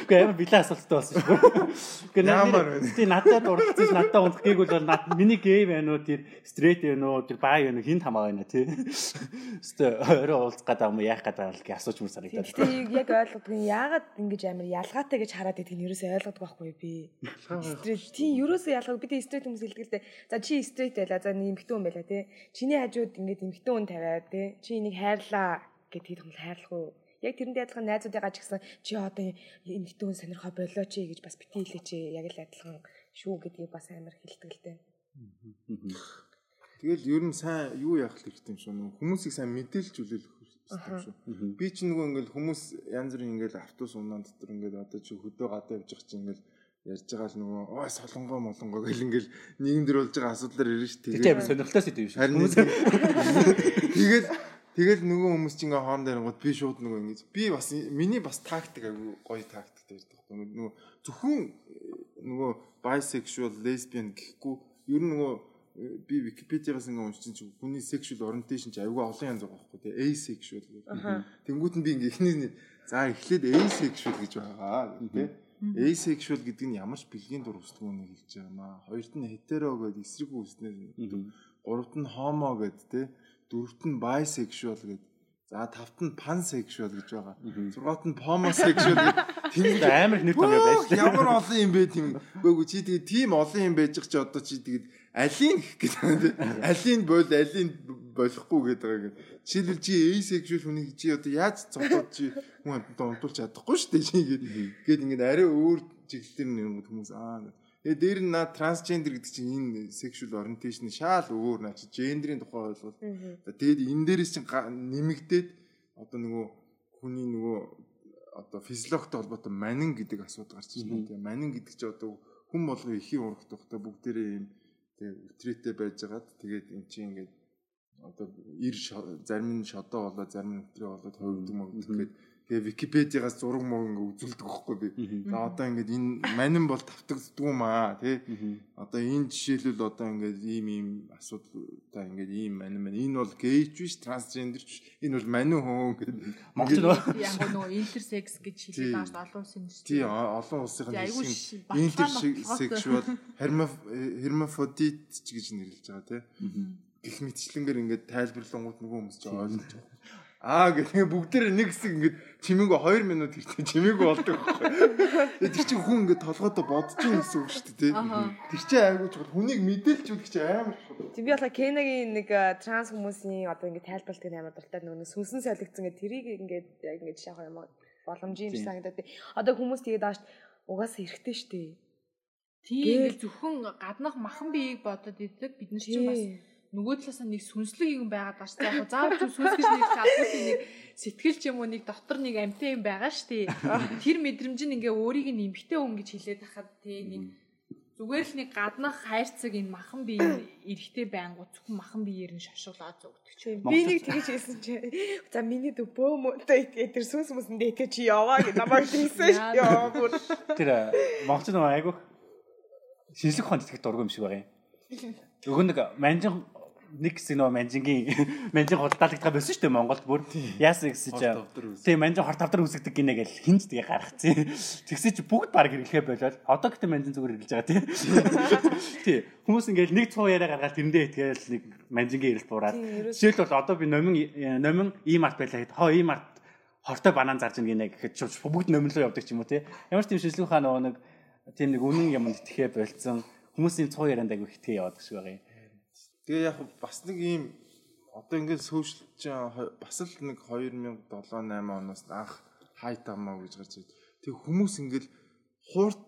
Гэхдээ ямар билээ асуулттай болсон шүү. Гэхдээ чи надад уралцсан надад унтах гээг бол миний гей байна уу? Тэр стрейт байна уу? Тэр бай байна уу? Хинт хамаа байна тий. Гэхдээ өөрөө уулзах гээд байгаа юм яах гээд байгаа л гэж асууж мөр санагдаад. Гэхдээ яг ойлгодгүй яагаад ингэж амар ялгаатай гэж хараад байдгийг нь ерөөсөө ойлгодгүй байхгүй би. Стрейт тий ерөөсөө ялгаагүй бид стрейт хүмүүс хэлдэг л дээ. За чи стрейт байла. За нэг эмхтэн хүн байла тий. Чиний хажууд ингэж эмхтэн хүн тавиад тий. Чи энийг хайрлаа гэд тийм хүмүүс хайрлах уу? Яг тэрэнд адилхан найзуудыгаа ч гэсэн чи одоо эмэгтэй хүн сонирхоо болоо чи гэж бас бити хэлээч яг л адилхан шүү гэдгийг бас амар хэлдэг л дээ. Тэгэл ер нь сайн юу яах хэрэгтэй юм шүү хүмүүсийг сайн мэдээлж үлээлэх хэрэгтэй шүү. Би ч нөгөө ингээл хүмүүс янз бүрийн ингээл автобус унаан дотор ингээл одоо чи хөдөө гадаа явж байгаа чи ингээл ярьж байгаа л нөгөө ой солонгоо молонгоо гэл ингээл нийгэмдэр болж байгаа асуудлаар ирнэ ш. Тэгээд сонирхолтой сэдв юм шүү. Хүмүүс тэгээд Тэгэл нөгөө хүмүүс чинь ингээ хоорондоо ярингууд би шууд нөгөө ингэж би бас миний бас тактик айгу гоё тактик дээр байхгүй нөгөө зөвхөн нөгөө bisexual lesbian гэхгүй ер нь нөгөө би Википедиагаас ингээ уншиж чинь хүний sexual orientation ч айгу олон янз байгаа байхгүй тий. Asexual гэх. Тэнгүүт нь би ингээ эхний за эхлээд asexual гэж байгаа тий. Asexual гэдэг нь ямар ч бэлгийн дур нэг хэлж байгаа маа. Хоёрт нь hetero гэдэг эсрэг үүснээр гуравт нь homo гэдэг тий дөрөвт нь bisexual гэдэг. За тавт нь pansexual гэж байгаа. Зургаат нь homosexual гэж Тэгээд амар нэр томьёо байж Өө, Ямар олон юм бэ тийм. Үгүй чи тэгээд тийм олон юм байж ч одоо чи тэгээд алийг гэдэг тийм. Алийг бол алийг болохгүй гэдэг байгаа. Жишээлбэл чи asexual хүнийг чи одоо яаж цогтоод чи хүн амттай унтуулж чадахгүй шүү дээ чи гээд гээд ингээд арай өөр чиглэлээр нэг хүмүүс аа Тэгээ дээр нь наа трансгендер гэдэг чинь энэ sexual orientation шаал өөр наа чи гендерийн тухай ойлголт. Тэгээд энэ дээрээс чинь нэмэгдээд одоо нөгөө хүний нөгөө одоо физиологтой холбоотой манин гэдэг асуудал гарч ирж байна. Тэгээ манин гэдэг чинь одоо хүн болго ихийн урагт тухтай бүгдээрээ юм тэгээ ультрэтэй байжгаад тэгээд эн чинь ингээд одоо ир зарим нь шодоо болоо зарим нь өтрөө болоод хойгддаг мөгдөг гэдэг Тэгээ Википедиагаас зураг ингээ үзүүлдэг байхгүй би. За одоо ингээд энэ манин бол тавтагддаг юм аа тий. Одоо энэ жишээлбэл одоо ингээд ийм ийм асуудалтай ингээд ийм манин манин энэ бол гейч биш трансгендер биш. Энэ бол манин хүн гэдэг. Монгол нөгөө Яг нөгөө интерсекс гэж хэлээд байгаа шүү дээ олон улсын нэрс. Тий олон улсын хэлсэн баталгаа интерсексуал hermaphrodite ч гэж нэрлэж байгаа тий. Гэх мэтчлэнгээр ингээд тайлбарлангууд нөгөө хүмүүс ч ойлгож байгаа. Аа гэх бүгдээр нэг хэсэг ингээд чимээгөө 2 минут хэрэгтэй чимээгөө болдог байхгүй. Тэр чинь хүн ингээд толгойдоо бодож юм гэсэн үг шүү дээ. Тэр чинь айгуу чухал хүнийг мэдээлжүүлэх чинь амар. Тийм би болоо Кенагийн нэг транс хүмүүсийн одоо ингэ тайлбарлалт нь амар дуртай нөгөө сүнсэн солигдсон гэх тэрийг ингээд яг ингэ жишээ авах юм бол боломжийн юм санагдаад. Одоо хүмүүс тэгээд ааш угаасаа эрэхтэй штэ. Тийм ингээл зөвхөн гаднах махан биеийг бодоод идэг бид нар чинь бас нөгөө талаасаа нэг сүнслэг юм байгаад байна шүү дээ. Яг заавал зөв сүнс гэж нэг салбарын нэг сэтгэл ч юм уу нэг дотор нэг амттай юм байгаа шүү дээ. Тэр мэдрэмж нь ингээ өөрийг нь эмгтэй хүн гэж хэлээд хахад тий нэг зүгээр л нэг гаднах хайрцаг энэ махан бие эрэхтэй байнгут зөвхөн махан биеэр нь шошглоод зүгдэг ч юм. Би нэг тэгэж хэлсэн чи за миний дүү бөө мөтэй тэгээд тэр сүнс мүсэн дээтэй чи яваа гэж намайг хэлсэн шүү. Яа бүр тэр монголч нөгөө айгуу шинжлэх ухаанд итгэх дургүй юм шиг байгаа юм. Өгөн нэг манжин нэг хэсэг нөгөө манжингийн манжин худалдаалагдгаа байсан шүү дээ Монголд бүр. Яасан гэсэн чи. Тийм манжин хор тавдар үсгдэг гинэ гэл хинж тэгээ гаргацсан. Тэгсэн чи бүгд баг хэрэглэхэ болоод одоо гэдэг манжин зүгээр хэрэглэж байгаа тийм. Тий. Хүмүүс ингээл нэг цуу яриа гаргаад тэрэндээ итгээл нэг манжингийн ирэлт буураад. Жишээл бол одоо би номин номин ийм арт байлаа хэд хоо ийм арт хортой банан зарж гинэ гэхэд ч бүгд номинлоо явдаг ч юм уу тий. Ямар ч тийм шинжлэх ухаан нөгөө нэг тийм нэг үнэн юмд итгэхэ болцсон хүмүүсийн цуу ярианд айгу хитгээ яваад гэж байгаа юм. Тэгээ яг бас нэг ийм одоо ингээд сошиал чинь бас л нэг 2007 8 оноос анх хайт амаа гэж гарч ирд. Тэг хүмүүс ингээд хуурт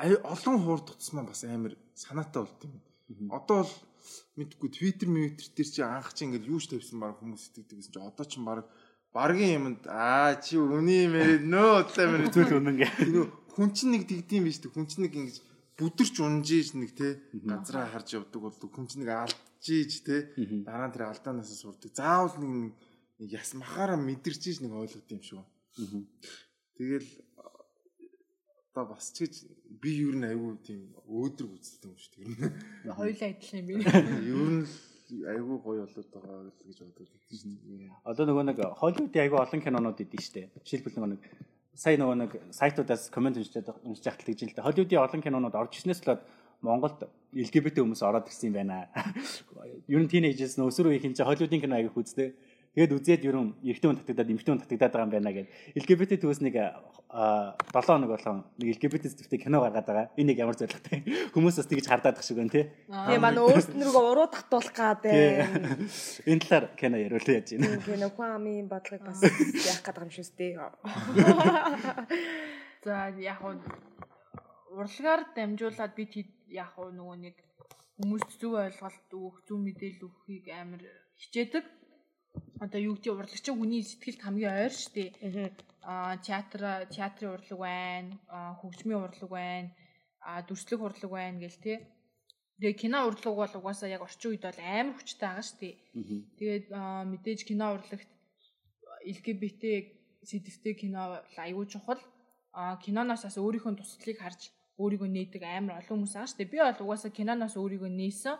олон хуурт утасмаа бас амар санаатай болт юм. Одоо бол мэдгүй Twitter, Twitter дээр чи анх чи ингээд юу ч тавьсан баг хүмүүс итгэдэг гэсэн чи одоо ч баг баргийн юмд аа чи үний мэрэ нөө удлаа мэрэ Зүйл үнэн гэ. хүн чинь нэг тэгдэм биш үү хүн чинь нэг ингэж бүдэрч унжиж нэг те газраа харж явдаг бол хүн чинь нэг алдчихийж те дараа нь тэр алдаанаас сурдаг заавал нэг нэг яс махаараа мэдэрчиж нэг ойлгох юм шүү. Тэгэл одоо бас ч гэж би юу н аюу тийм өөдрөг үзэлтэй юм шүү дээ. Хоёулаа адилхан юм би. Юу н аюу гоё болоод байгаа гэж боддог шүү дээ. Одоо нөгөө нэг Холливуудын айгүй олон кинонууд идэв штэ. Жишээлбэл нөгөө нэг сая нөгөө нэг сайтуудаас комент уншиж уншиж яхад л гэж л дээ. Холливуудын олон кинонууд орж ирснээс болоод Монголд LGBT хүмүүс ороод ирсэн юм байна. Ер нь тинейжерс нөөсрөө их юм чи Холливуудын кино аяг үздэг. Тэгээд үзээд ер нь эрэгтэй хүн татагдаад эмэгтэй хүн татагдаад байгаа юм байна гэд. LGBT төвс нэг 7 хоног болгон нэг LGBT зэвтэй кино гаргаад байгаа. Энэ нэг ямар зоригтой. Хүмүүс бас тэгж хардаад тах шиг байна тий. тийм маань өөрснөргөө уруу татуулах гад байна. Энэ талаар кино яриулаа яаж байна. Тийм кино хүн амын бодлогыг бас яах гэдэг юм шүүс дээ. За яг нь урлагаар дамжуулаад бид яг нь нөгөө нэг хүмүүст зөв ойлголт өгөх, зөв мэдээлэл өгөхийг амар хичээдэг. Одоо юу гэдэг урлагчин хүний сэтгэлд хамгийн ойр штэ. Аа театр театрын урлаг байна, хөгжмийн урлаг байна, аа дүрслэх урлаг байна гэл те. Тэгээ кино урлаг бол угаасаа яг орчин үед бол амар хүчтэй байгаа штэ. Тэгээд мэдээж кино урлагт LGBT сэдвтэй кино аюул чухал. А киноноос бас өөрийнхөө туслалыг харж өөрийгөө нээдэг амар олон хүмүүс байгаа шүү дээ. Би бол угаасаа киноноос өөрийгөө нээсэн.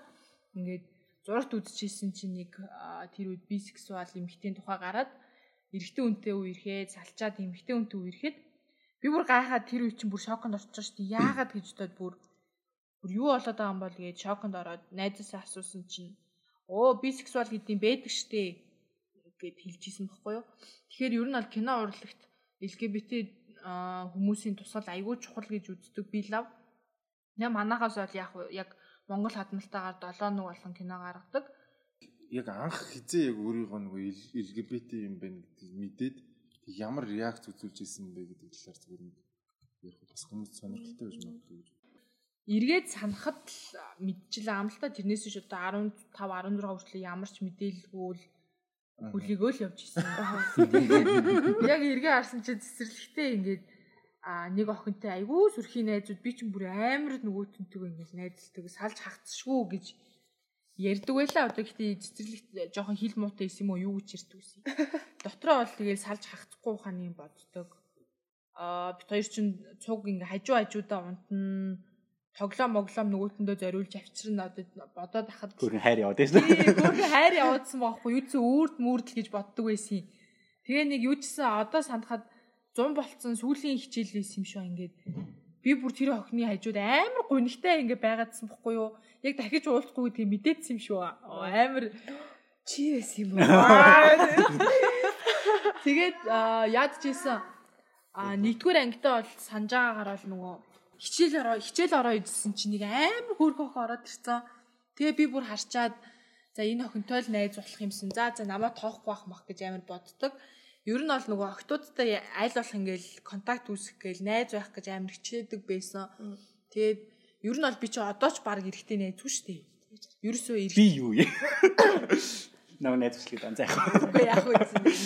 Ингээд зурагт үзчихсэн чинь нэг тэр үед бисексуал эмэгтэй тухай гараад эрэгтэй хүнтэй үерхэд салчаад эмэгтэй хүнтэй үерхэд би бүр гайхаад тэр үед чинь бүр шоконд орчихсон шүү дээ. Яагаад гэж бодоод бүр бүр юу болоод байгаа юм бол гэж шоконд ороод найзаасаа асуусан чинь оо бисексуал гэдэг юм байдаг дээ гэд хэлжсэн баггүй юу. Тэгэхээр ер нь бол кино урлагт LGBT хүмүүсийн тусгал айгүй чухал гэж үздэг би лав. Нэ манахаас бол яг яг Монгол хадмалтайгаар 7 нэг болон кино гаргадаг. Яг анх хизээ яг өөрийгөө нөгөө LGBT юм байна гэдгийг мэдээд ямар реакц үзүүлж исэн бэ гэдэг талаар зүгээр нэг яг бас хүмүүс сонирхолтой байж магадгүй гэж. Эргээд санахад л мэдчихлээ ам л та тэрнээс ч одоо 15 16 хүртэл ямар ч мэдээлэлгүй л хүлээгөө л явж исэн. Яг эргээ харсан чинь цэцэрлэгтэй ингээд а нэг охинтой айгүй сүрхийн найзууд би ч бүр амар нөгөөтөнтэйгөө ингээд найзлдаг салж хагцшгүй гэж ярьдаг байлаа одоо гэхдээ цэцэрлэгт жоохон хил муутай исэн юм уу юу гэж ярьдаг гэсэн. Дотроо бол тэгэл салж хагцахгүй ухааны юм боддог. А бит хоёр чинь цуг ингээ хажуу хажуудаа унтна тоглоом моглоом нөгөөтөндөө зориулж авчирна одоо бодоод ахад гөрийн хайр яваад байсан. Гөрийн хайр яваадсан байхгүй юу ч үүрд мүрдэл гэж боддог байсан. Тэгээ нэг юу чсэн одоо санахад 100 болцсон сүүлийн хичээл байсан юм шүү ингээд би бүр тэр охины хажууд амар гунигтай ингээд байгаадсан бохгүй юу яг дахиж уулзахгүй гэдгийг мэдээдсэн юм шүү амар чи байсан юм уу тэгээд яадчихсан а нэгдүгээр ангитаа бол санаж байгаагаар бол нөгөө хичээл ороо хичээл ороо идсэн чинь нэг амар хөөрхөх ороод ирсэн. Тэгээ би бүр харчаад за энэ охинтой л найз болох юмсан. За за намайг тоохгүй байх мах гэж амар боддог. Ер нь бол нөгөө охтуудтай аль болох ингээл контакт үүсгэх гээл найз байх гэж амар хичээдэг байсан. Тэгээд ер нь бол би чи одоо ч баг эрэхтэй найзгүй шүү дээ. Ерөөсөө эрэг. Би юу юм? Наа найзчлаг дан заах. Үгүй яг үү.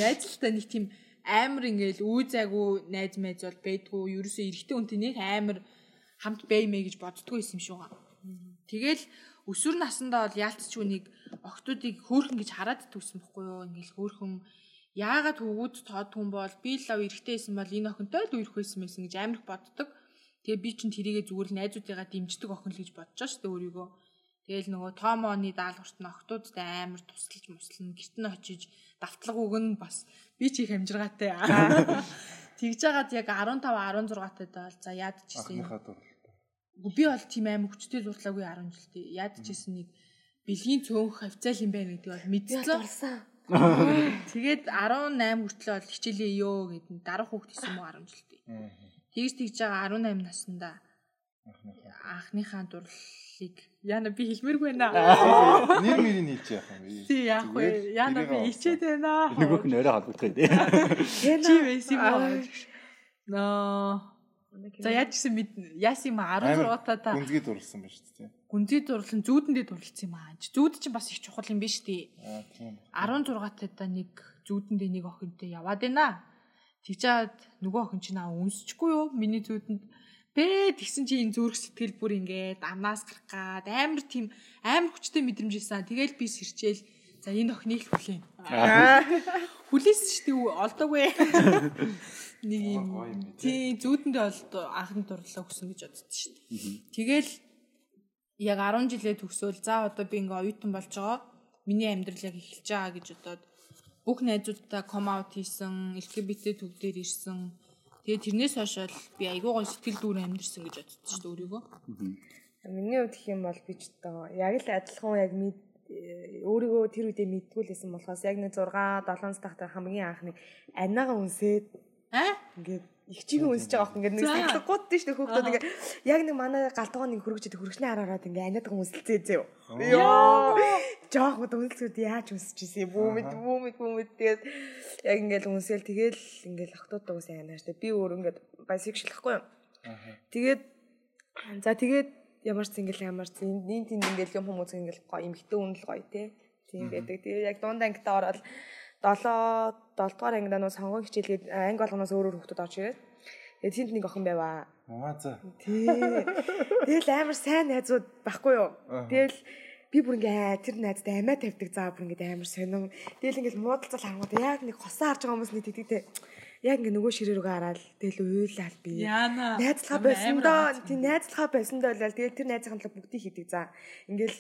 Найзлалтай нэг тийм амар ингээл үе зайгүй найз майз бол байдгүй. Ерөөсөө эрэхтэй үнтэй нэг амар хамт баймэ гэж боддгоо юм шүү га. Тэгэл өсвөр насндаа бол яалтчгүй нэг охтуудыг хөөхөн гэж хараад төсөн бохгүй юу? Ингээл хөөхөн яагаад хөвгүүд тод хүн бол би лав эрэхтэйсэн бол энэ охинтой л үерх байсан байсан гэж амирх боддог. Тэгээ би чинь тэрийгэ зүгээр л найзуудыгаа дэмждэг охин л гэж бодож шүү дээ өөрийгөө. Тэгэл нөгөө томооны даалгаварт нь охтуудтай амар тусалж муслана. Гэрт нь очиж давтлага өгнө бас би чи их амжиргаатай. Тэгж жагаад яг 15 16 тад бол за яадчихсэн юм. Би бол тийм амар хүчтэй зурлаагүй 10 жилдээ. Яадчихсэн нэг бэлгийн цөөнх хавцаал юм байна гэдэг бол мэдсэн. Тэгээд 18 хүртэл бол хичээлээ ёо гэдэг дарах хүүхд исэн мó 10 жилдээ. Тэгж тэгж байгаа 18 наснда анхныхаа дурлалыг яна би хэлмээргүй байна. Нэр мэрийг хэлж яах юм бэ? Тий яах вэ? Яна би ичээд байна. Нөгөөх нь орой холбогдох юм. Чи байсан юм уу? Ноо За яаж гисэн мэд яасан юм 16 та та гүнзгий дурлсан байна шүү дээ. Гүнзгий дурлан зүүдэндээ дурлцсан юм аа. Зүүд чинь бас их чухал юм биш үү? Аа тийм. 16 та нэг зүүдэндээ нэг охинтой яваад байна. Тэгжээд нөгөө охин чинь аа үнсчихгүй юу? Миний зүүдэнд Бэ тэгсэн чи энэ зүрх сэтгэл бүр ингээд амнаас гарах гад амар тийм амар хүчтэй мэдрэмж ийсэн. Тэгэл би сэрчээл за энэ охиныг л хүлээн. Хүлээсэн шүү дээ олдоогүй. Нэг юм тий зүүдэндээ бол анхны дурлалаа өгсөн гэж боддоо шүү дээ. Тэгэл яг 10 жилээ төгсөөл за одоо би ингээ оюутан болж байгаа. Миний амьдрал яг эхэлж байгаа гэж бодоод бүх найзуудтай ком аут хийсэн, LGBT төв дээр ирсэн Тэгээ тэрнээс хойш бол би айгүй гоо сэтгэл дүүр амьдэрсэн гэж бодсон шүү дээ өөрийгөө. Миний хувьд гэх юм бол би ч одоо яг л адилхан яг өөрийгөө тэр үедээ мэдгүй л байсан болохоос яг нэг 6 7 дахь хамгийн анхны анаага үнсээд аа ингээд их чигийн үнсэж байгаа хөх ингээд нэг сахилгууд тийш нэг хөөхдөд ингээд яг нэг манай галтгоо нэг хөргөчөд хөргөчний хараараад ингээд аниад үнсэлцээ зөө. Йоо. Жоох гоо үнсэлцүүд яаж үнсэж ирсэн юм бүү мэд бүү мэд бүү мэд тэгээд яг ингээд үнсэл тэгэл ингээд охтууд уус анааш тэ би өөр ингээд байсагшлахгүй юм. Тэгээд за тэгээд ямар ч зингэл ямар ч энэ тийм ингээд юм хүмүүс ингээд гоё эмхтэн үнэл гоё те. Тийм байдаг. Тэгээд яг дунд ангитаа ороод 7 7 дугаар ангид нөө сонгоо хичээлгээд анги болгоноос өөрөөр хүүхдүүд орж ирээд тэгээд тэнд нэг охин байваа. Аа за. Тэгэл амар сайн найзууд байхгүй юу? Тэгэл би бүр ингээ тэр найзтай амиа тавьдаг заа бүр ингээ амар сонин. Тэгэл ингээ муудалцал харангууд яг нэг хосоо харж байгаа хүмүүс нэг тэгтэй яг ингээ нөгөө ширээ рүүгээ хараад тэгэл уйлал би. Найзлахаа байсан доо. Тийм найзлахаа байсан доо болол тэгэл тэр найзынхаа төлөө бүгдийг хийдэг заа. Ингээл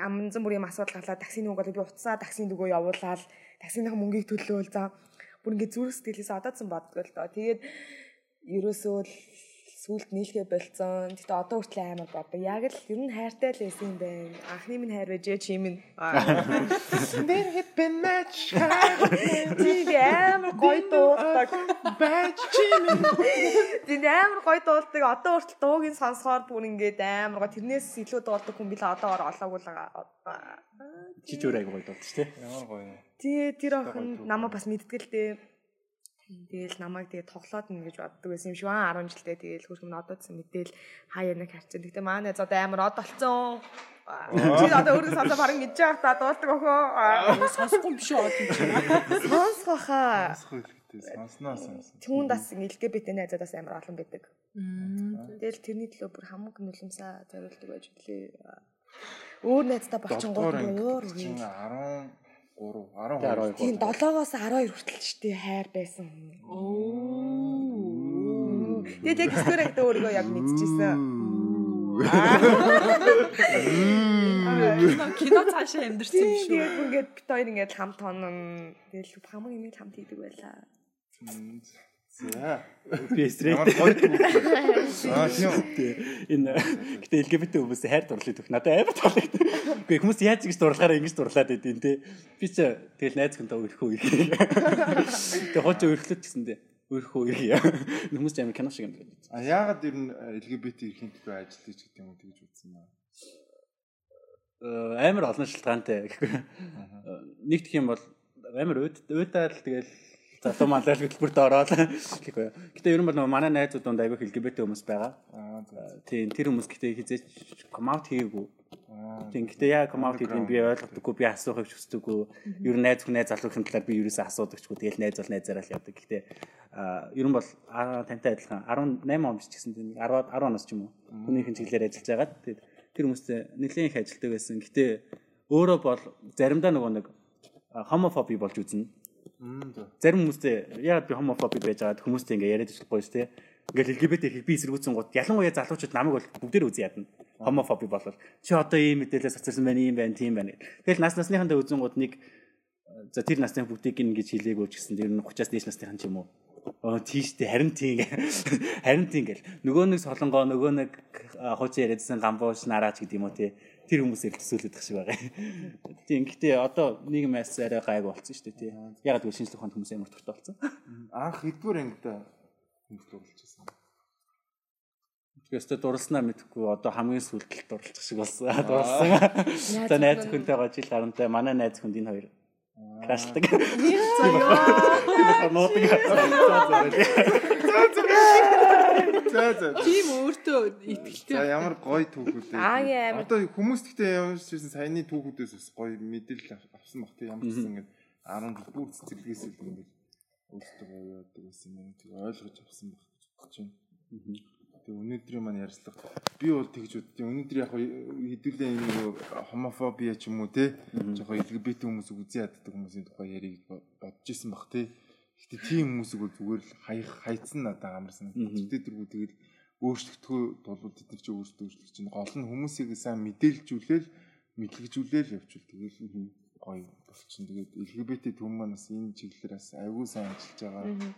амнзан бүр юм асуудал гарлаа үг бол би утсаа таксинд өгөө явуулаад таксиных мөнгийг төлөөл за бүр ингээ зүрх сэтгэлээс одоодсон боддог л доо. Тэгээд ерөөсөө сүулт нийлхэ болцсон. Гэтэ одоо хүртэл амар боддог. Яг л ер нь хайртай л байсан юм байна. Анхны минь хайр байж чи минь. Нэр хэппэ матч. Тий амар гоё дуулдаг. Бач чим. Тий амар гоё дуулдаг. Одоо хүртэл дууг нь сонсохоор бүр ингээд амар гоё тэрнээс илүү дуулдаг хүн билээ одоогоор олоогүй л байгаа. Чи ч өөр айгу гоё дуулдаг шүү дээ. Ямар гоё. Тий тэр охин намайг бас мэддэг л дээ. Тэгэл намайг тэгээ тоглоод нэ гэж боддог байсан юм шиг аа 10 жилдээ тэгэл хөрхөм одоо гэсэн мэдээл хаяа нэг харчин. Гэтэ манай зоо амар од болцсон. Чи одоо өөрөө сонсоо баран гэж яах та дуулдаг өхөө. Сонсохгүй биш үү одоо чи. Сонсох хаа. Сонсох хэрэгтэй. Сонсноо сонсон. Түүнд бас LGBT найзуудаас амар олон байдаг. Тэгэл тэрний төлөө бүр хамаг нулимсаа зориулдаг байж үлээ. Өөр найзтай болчихсон гол өөр үгүй. 13 12. 12 Тийм 7-оос 12 хүртэл ч тий хайр байсан. Оо. Тэгээ тэг сквер гэдэг өөрийгөө яг мэдчихсэн. Кино кино цаашаа амьдэрсэн юм шүү. Тэгээд ингээд бит хоёр ингээд хамт хонон тэгэл хамаг юм хамт хийдэг байлаа. За. Түүх. Аа тийм. Энэ гэтээ LGBT хүмүүс хайр дурлал төх. Надад амар таалагдав. Гэхдээ хүмүүс яаж ингэж дурлахаараа ингэж дурлаад байдیں۔ те. Би ч тэгэл найз хүнтэй өрхөө ирэх. Тэгээ хооч өрхлөд гэсэн дээ. Өрхөө ирэх. Хүмүүс ч амар кино шиг юм байна. А яагаад ер нь LGBT эрхийн төлөө ажиллаж гэдэг юм тэгж үзсэн байна. Э, амар олон шалтгаантай. Нэг гэх юм бол амар уйдаал тэгэл залуу малал хөтөлбөрт ороод гэхгүй. Гэтэ ер нь бол манай найзууд донд аягүй LGBT хүмүүс байгаа. Аа за. Тийм тэр хүмүүс гэтээ хизээч out хийгээгүй. Тийм гэтээ яа out хийх юм би ойлгохдаггүй би асуухыг хүсдэггүй. Ер нь найз хүн найз залуухийн талаар би ерөөсөө асуудагчгүй. Тэгэл найз бол найзаараа л явдаг. Гэтээ а ер нь бол тантай адилхан 18 он биш гэсэн тийм 10 10 оноос ч юм уу. Хүнийхэн чиглэлээр ажиллаж байгаа. Тэр хүмүүстэй нэлээд их ажилтдаг байсан. Гэтээ өөрөө бол заримдаа нөгөө нэг хомофоби болж үзнэ. Зарим хүмүүстэй яагаад би хомофоби байж байгаад хүмүүстэй ингээ яриад ичихгүй шүү дээ. Ингээл LGBT их би эсэргүүцсэн гот ялангуяа залуучууд намайг бол бүгдээр үзэн ядна. Хомофоби болол. Чи одоо ийм мэдээлэл цацсан байна, ийм байна, тийм байна. Тэгэл нас насныхандаа үзэн гот нэг за тэр насны бүгдийг ингэж хилээгөө ч гэсэн тэр 30-аас дээш насныхан ч юм уу. Оо тийштэй харин тийм харин тийм гэл нөгөө нэг солонгоо нөгөө нэг хуучин яриадсан гамбууш нараач гэдэг юм уу тий тэр хүмүүсээр төсөөлөд тах шиг байгаа. Тийм гэхдээ одоо нийгмээс арай гайг болсон шүү дээ тий. Ягаад гэвэл шинжлэх ухаанд хүмүүс амар тогтоо болсон. Анх хэдвэр ангида хүмүүс дурлж байсан. Тэгэхдээ дурлснаа мэдхгүй одоо хамгийн сүүлд л дурлах шиг болсон. Дурлсан. За найз хүнтэйгээ жил гарантай манай найз хүнд энэ хоёр крашлдаг. Заяа. Нуудаг. За за. Тийм өөртөө итгэлтэй. За ямар гоё түүхүүд вэ? Аа, ямар. Одоо хүмүүс гэхдээ ямар ч байсан саяны түүхүүдээс бас гоё мэдээлэл ав- авсан баг тийм ямар ч гэсэн ингээд 10 жил бүр цэцэрлэгээс л ингээд өөртөө гоё яадаг байсан юм тийм ойлгож авсан баг гэж бодож байна. Тэгээ өнөөдрийн маань ярилцлага би бол тэгж боддیں۔ Өнөөдөр яг хэдүүлээ энэ нэг хомофобия ч юм уу те жоохон LGBT хүмүүс үзэн яддаг хүмүүсийн тухай яриг бодож исэн баг те. Гэтэ тийм хүмүүсийг бол зүгээр л хаях хайцсан надад амар санагдав. Гэтэ тэргүй тэгэл өөрчлөгдөхөө тулд бид нар чи өөрсдөө өөрчлөж чинь гол нь хүмүүсийг сайн мэдээлжүүлээл мэдлэгжүүлээл явуул тэгэл гоё болчихно. Тэгээд LGBT түн маань бас энэ чиглэлээр бас аягүй сайн ажиллаж байгаа.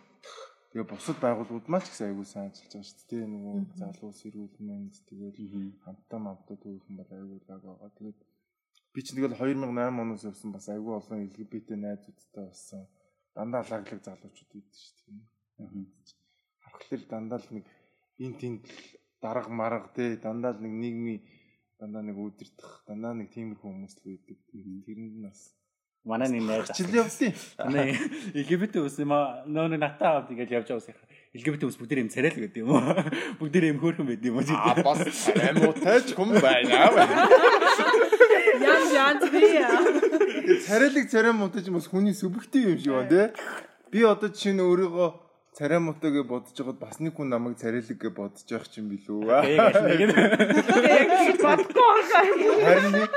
Тэгээ бусад байгууллагууд маань ч гэсэн аягүй сайн ажиллаж байгаа шүү дээ. Нөгөө залуу сэрүүл мэнд тэгээд хамтаа мамтаа түүхэн бол аягүй лаг байгаа. Тэгээд би ч тэгэл 2008 оноос явсан бас аягүй олон LGBT найзуудтай болсон. Дандаа лаглаг залуучууд идэв шүү дээ. Харахад дандаа л нэг эн тэнд дарга марга те дандаа л нэг нийгмийн дандаа нэг үдирдах дандаа нэг тиймэрхүү хүмүүс л байдаг. Тэрэнд нь бас Манай нэг найз чил явдیں۔ Манай LGBT хүмүүс юм аа нөө нэг натаа авд ингэж явж байгаа ус. LGBT хүмүүс бүгд юм царай л гэдэг юм уу? Бүгд юм хөөрхөн байд юм уу? А бас амуутай ч хүм байна. Ян ян тий. Царайлаг царай мутаж бас хүний субъектив юм шиг байна тий. Би одоо жишээ нь өөрийгөө царай муутай гэж бодож байгаад бас нэг хүн намайг царайлаг гэж бодож явах ч юм билүү. Яг бодохгүй байгаа. Харин нэг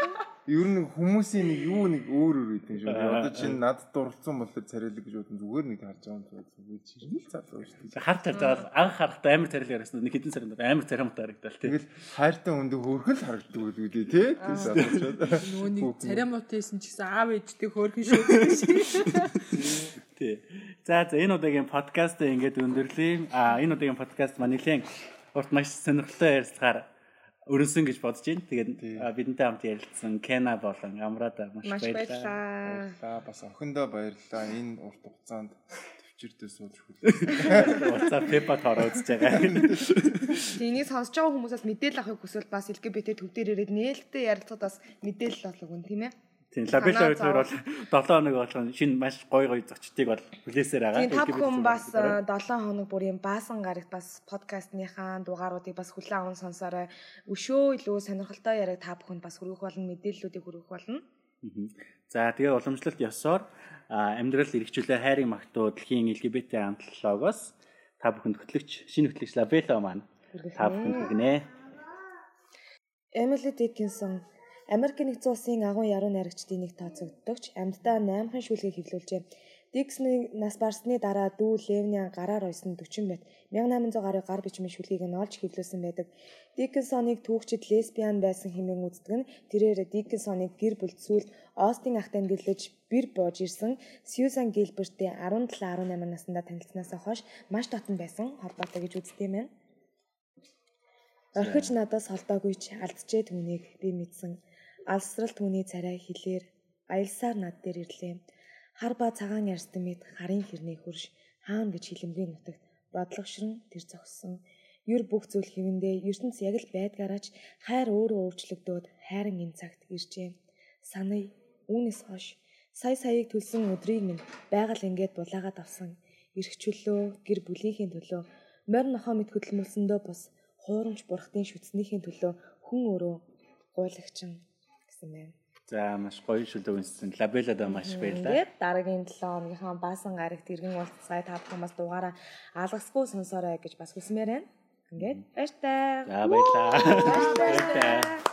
ер нь хүмүүсийн нэг юу нэг өөр өөр шиг. Би Одоо чинь надад дурлцсан бол тэр царайлаг гэж бодсон зүгээр нэг харж байгаа юм зүгээр чирнэл залуу шүү дээ. Харт харж байгаа анх харахтаа амар царай яриасан нэг хэдэн сарын дараа амар царай мутаа харагдал тий. Тэгэл хайртай хүнд хөөрхөл харагддаг үү тий тий залуучууд. Нөө нэг царай муутайсэн ч гэсэн аав ээжтэй хөөрхөн шүү дээ. Тий. За за энэ удаагийн подкаст ингээд өндөрлөе. А энэ удаагийн подкаст маань нэлээд урт маш сонирхолтой ярилцахаар өрнсөн гэж бодож байна. Тэгээд бидэнтэй хамт ярилцсан Кена болон Амрада маш Маш баярлалаа. баярлалаа. За бас охиндоо баярлалаа. Энэ урт хугацаанд төвчөрдөө сууж хүлээ. Уцаа Пепа тоороо үзэж байгаа. Тэнийг сонсож байгаа хүмүүсээс мэдээлэл авахыг хүсвэл бас LGBT төв дээр ирээд нээлттэй ярилцахад бас мэдээлэл болов уу тийм ээ. Тийм Санаа хоёр бол 7 хоног болгон шинэ маш гоё гоё зочдыг бол хүлээсээр байгаа. Тийм LGBT хүн бас зүгээр. 7 хоног бүрийн баасан гарагт бас подкастныхаа дугааруудыг бас хүлээн аван сонсоорой. Өшөө илүү сонирхолтой яриаг та бүхэнд бас хүргэх болно, мэдээллүүдийг хүргэх болно. За тэгээ уламжлалт ёсоор амьдрал эрхчлээ хайрын магтуу дэлхийн LGBT амтлогоос та бүхэнд хөтлөгч шинэ хөтлөгч лабела маань та бүхэнд хүргэнэ. Emily Dickinson Америк нэгдсэн улсын агуу яруу найрагчдын нэг тооцогддогч амьддаа 8хан шүлгийг хэвлүүлжээ. Диксны нас барсны дараа дүү Левня гараар ойсон 40 бат 1800 гаруй гар бичмийн шүлгийг нь олж хэвлүүлсэн байдаг. Диккенсоныг түүхчид лесбиан байсан хэмээн үздэг нь тэрээр Диккенсоныг гэр бүл зүйл Остин ахтай гэрлэж бэр боож ирсэн Сьюзан Гилберттэй 17 18 наснда танилцсанаас хойш маш татан байсан холбоотой гэж үздэг юм. Орхиж надаас холдоогүй ч алдчихээ түүнийг би мэдсэн. Алсрал түүний царай хилээр аялсаар над дээр ирлээ. Хар ба цагаан ярстан мэд харын хэрний хөрш хаана гэж хилэмгүй нутагт бодлогошрон тэр зогссон. Юр бүх зүйл хэвэндээ ертөнц яг л байдгаараач хайр өөрөө өөрчлөгдөөд хайрын энэ цагт иржээ. Саний үүнээс хойш сая саяыг төлсөн өдрийг минь байгаль ингээд булаагаад авсан. Ирэх чөлөө гэр бүлийнхээ төлөө морь нохоо мэд хөдөлмөрлсөндөө бус хуурамч бурхтын шүтснийхээ төлөө хүн өөрөө гуйлагчин гэсэн байна. За маш гоё шүлэг үнсэн. Лабелада маш баярлалаа. Ингээд дараагийн 7 хоногийнхаа баасан гарагт иргэн уулт сая та бүхэн бас дугаараа алгасгүй сонсоорой гэж бас хүсмээр байна. Ингээд баяртай. За баярлалаа. Баяртай.